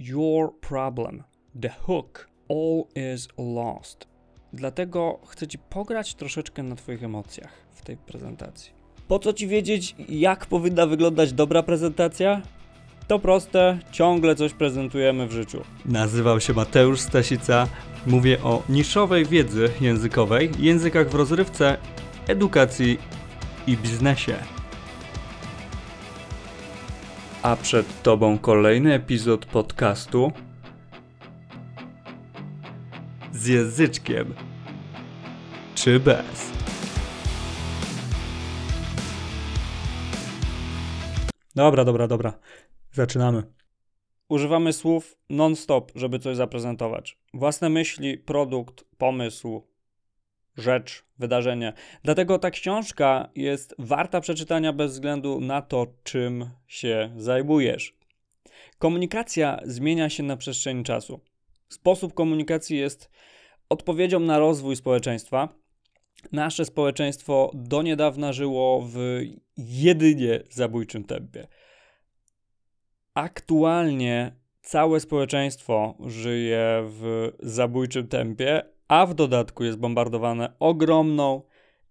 your problem. The hook. All is lost. Dlatego chcę Ci pograć troszeczkę na Twoich emocjach w tej prezentacji. Po co Ci wiedzieć, jak powinna wyglądać dobra prezentacja? To proste, ciągle coś prezentujemy w życiu. Nazywam się Mateusz Stasica. Mówię o niszowej wiedzy językowej, językach w rozrywce, edukacji i biznesie. A przed Tobą kolejny epizod podcastu z języczkiem czy bez. Dobra, dobra, dobra. Zaczynamy. Używamy słów non-stop, żeby coś zaprezentować. Własne myśli, produkt, pomysł, rzecz, wydarzenie. Dlatego ta książka jest warta przeczytania bez względu na to, czym się zajmujesz. Komunikacja zmienia się na przestrzeni czasu. Sposób komunikacji jest odpowiedzią na rozwój społeczeństwa. Nasze społeczeństwo do niedawna żyło w jedynie zabójczym tempie. Aktualnie całe społeczeństwo żyje w zabójczym tempie, a w dodatku jest bombardowane ogromną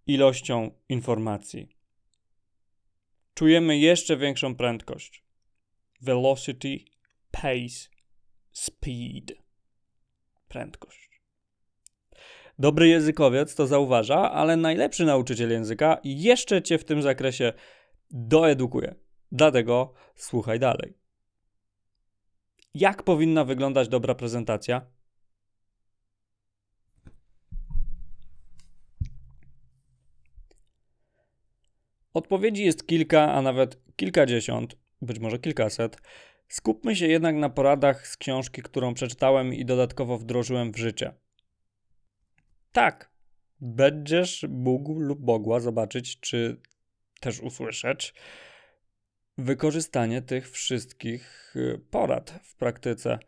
ilością informacji. Czujemy jeszcze większą prędkość. Velocity, pace, speed. Prędkość. Dobry językowiec to zauważa, ale najlepszy nauczyciel języka jeszcze cię w tym zakresie doedukuje. Dlatego słuchaj dalej. Jak powinna wyglądać dobra prezentacja? Odpowiedzi jest kilka, a nawet kilkadziesiąt, być może kilkaset. Skupmy się jednak na poradach z książki, którą przeczytałem i dodatkowo wdrożyłem w życie. Tak, będziesz mógł lub mogła zobaczyć, czy też usłyszeć wykorzystanie tych wszystkich y, porad w praktyce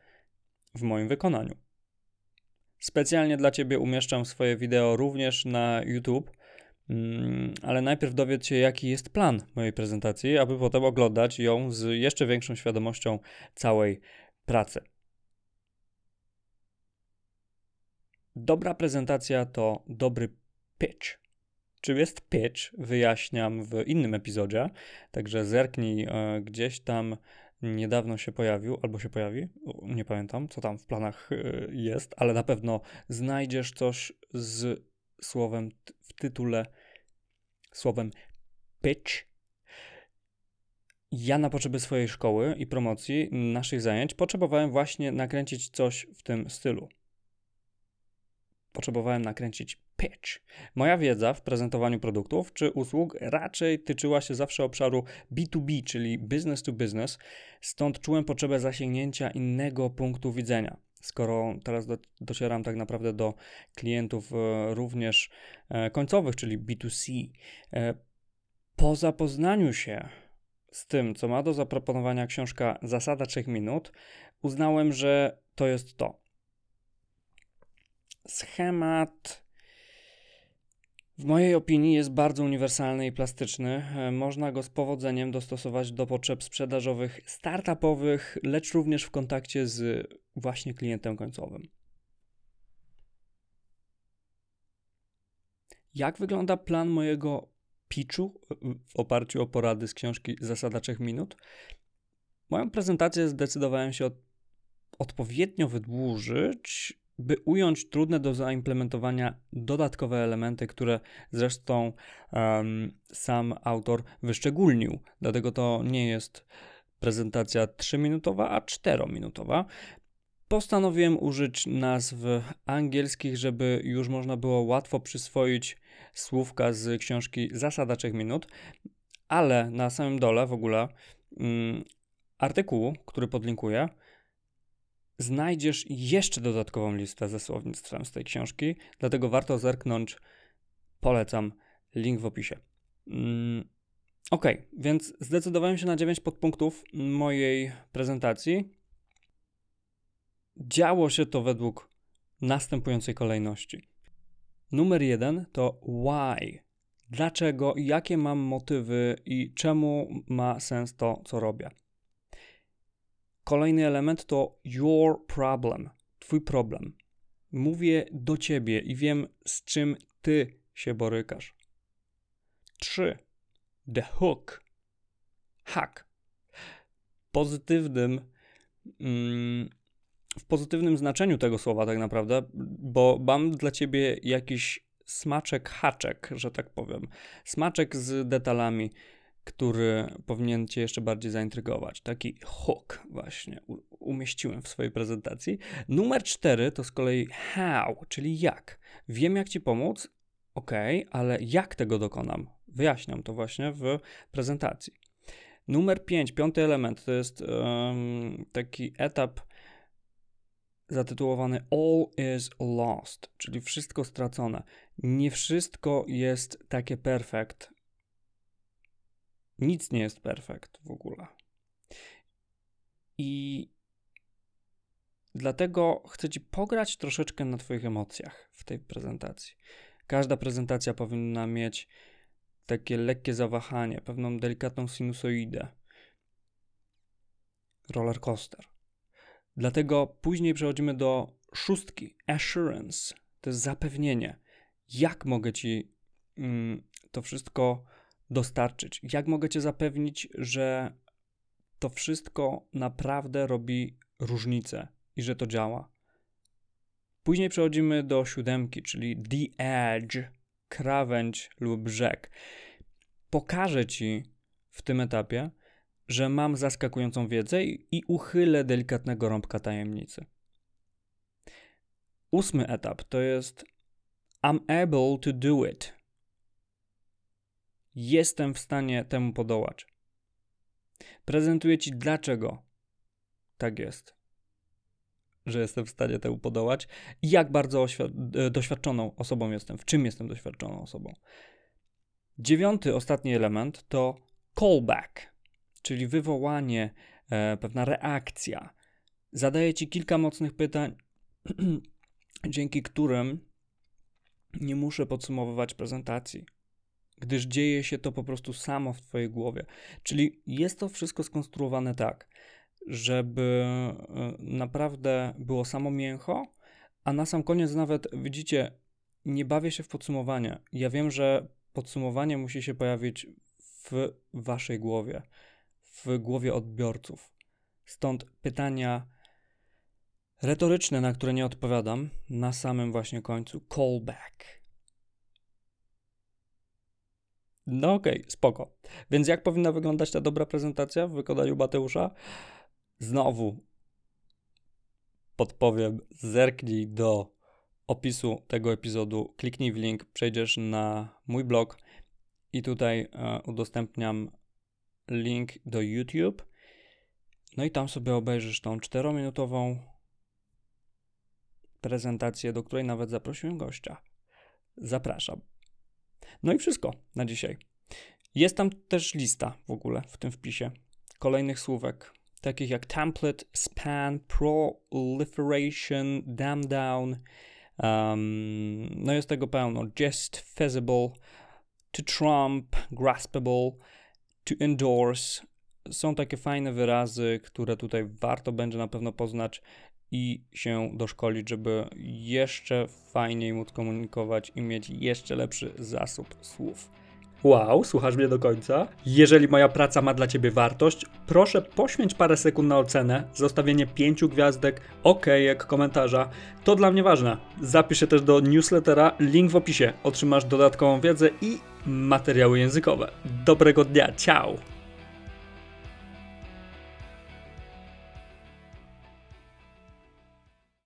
w moim wykonaniu. Specjalnie dla Ciebie umieszczam swoje wideo również na YouTube, ale najpierw dowiedz się, jaki jest plan mojej prezentacji, aby potem oglądać ją z jeszcze większą świadomością całej pracy. Dobra prezentacja to dobry pitch. Czym jest pitch, wyjaśniam w innym epizodzie, także zerknij e, gdzieś tam niedawno się pojawił, albo się pojawi, nie pamiętam, co tam w planach e, jest, ale na pewno znajdziesz coś z słowem w tytule, słowem pitch. Ja na potrzeby swojej szkoły i promocji naszych zajęć potrzebowałem właśnie nakręcić coś w tym stylu potrzebowałem nakręcić pitch. Moja wiedza w prezentowaniu produktów czy usług raczej tyczyła się zawsze obszaru B2B, czyli business to business, stąd czułem potrzebę zasięgnięcia innego punktu widzenia. Skoro teraz do, docieram tak naprawdę do klientów e, również e, końcowych, czyli B2C, e, po zapoznaniu się z tym, co ma do zaproponowania książka Zasada 3 minut, uznałem, że to jest to. Schemat w mojej opinii jest bardzo uniwersalny i plastyczny. E, można go z powodzeniem dostosować do potrzeb sprzedażowych, startupowych, lecz również w kontakcie z właśnie klientem końcowym. Jak wygląda plan mojego pitchu w oparciu o porady z książki Zasada 3 minut? Moją prezentację zdecydowałem się od, odpowiednio wydłużyć by ująć trudne do zaimplementowania dodatkowe elementy, które zresztą um, sam autor wyszczególnił. Dlatego to nie jest prezentacja 3-minutowa, a 4-minutowa. Postanowiłem użyć nazw angielskich, żeby już można było łatwo przyswoić słówka z książki Zasada 3 minut, ale na samym dole w ogóle um, artykułu, który podlinkuję, znajdziesz jeszcze dodatkową listę ze słownictwem z tej książki, dlatego warto zerknąć. Polecam, link w opisie. Mm, ok, więc zdecydowałem się na 9 podpunktów mojej prezentacji. Działo się to według następującej kolejności. Numer jeden to why. Dlaczego, jakie mam motywy i czemu ma sens to, co robię. Kolejny element to your problem, twój problem. Mówię do ciebie i wiem, z czym ty się borykasz. 3. The hook. Hack. Pozytywnym, mm, w pozytywnym znaczeniu tego słowa, tak naprawdę, bo mam dla ciebie jakiś smaczek, haczek, że tak powiem. Smaczek z detalami, który powinien Cię jeszcze bardziej zaintrygować. Taki hook właśnie umieściłem w swojej prezentacji. Numer cztery to z kolei how, czyli jak. Wiem, jak Ci pomóc, ok, ale jak tego dokonam? Wyjaśniam to właśnie w prezentacji. Numer pięć, piąty element to jest um, taki etap zatytułowany All is lost, czyli wszystko stracone. Nie wszystko jest takie perfekt. Nic nie jest perfekt w ogóle. I dlatego chcę Ci pograć troszeczkę na Twoich emocjach w tej prezentacji. Każda prezentacja powinna mieć takie lekkie zawahanie, pewną delikatną sinusoidę. Roller coaster. Dlatego później przechodzimy do szóstki, assurance. To jest zapewnienie. Jak mogę ci mm, to wszystko dostarczyć? Jak mogę cię zapewnić, że to wszystko naprawdę robi różnicę i że to działa? Później przechodzimy do siódemki, czyli the edge, krawędź lub brzeg. Pokażę ci w tym etapie, że mam zaskakującą wiedzę i uchylę delikatnego rąbka tajemnicy. Ósmy etap to jest I'm able to do it. Jestem w stanie temu podołać. Prezentuję Ci, dlaczego tak jest, że jestem w stanie temu podołać i jak bardzo e, doświadczoną osobą jestem, w czym jestem doświadczoną osobą. Dziewiąty, ostatni element to callback czyli wywołanie, e, pewna reakcja. Zadaję ci kilka mocnych pytań, dzięki którym nie muszę podsumowywać prezentacji, gdyż dzieje się to po prostu samo w Twojej głowie. Czyli jest to wszystko skonstruowane tak, żeby e, naprawdę było samo mięcho, a na sam koniec nawet widzicie, nie bawię się w podsumowanie. Ja wiem, że podsumowanie musi się pojawić w Waszej głowie w głowie odbiorców. Stąd pytania retoryczne, na które nie odpowiadam, na samym właśnie końcu. Callback. No okej, okay, spoko. Więc jak powinna wyglądać ta dobra prezentacja w wykonaniu Mateusza? Znowu podpowiem, zerknij do opisu tego epizodu, kliknij w link, przejdziesz na mój blog i tutaj e, udostępniam link do YouTube. No i tam sobie obejrzysz tą czterominutową prezentację, do której nawet zaprosiłem gościa. Zapraszam. No i wszystko na dzisiaj. Jest tam też lista w ogóle w tym wpisie kolejnych słówek, takich jak template, span, proliferation, damn down. Um, no jest tego pełno. Just, feasible, to trump, graspable to endorse. Są takie fajne wyrazy, które tutaj warto będzie na pewno poznać i się doszkolić, żeby jeszcze fajniej móc komunikować i mieć jeszcze lepszy zasób słów. Wow, słuchasz mnie do końca? Jeżeli moja praca ma dla Ciebie wartość, proszę poświęć parę sekund na ocenę, zostawienie pięciu gwiazdek, okejek, komentarza. To dla mnie ważne. Zapisz się też do newslettera, link w opisie. Otrzymasz dodatkową wiedzę i materiały językowe. Dobrego dnia, ciao!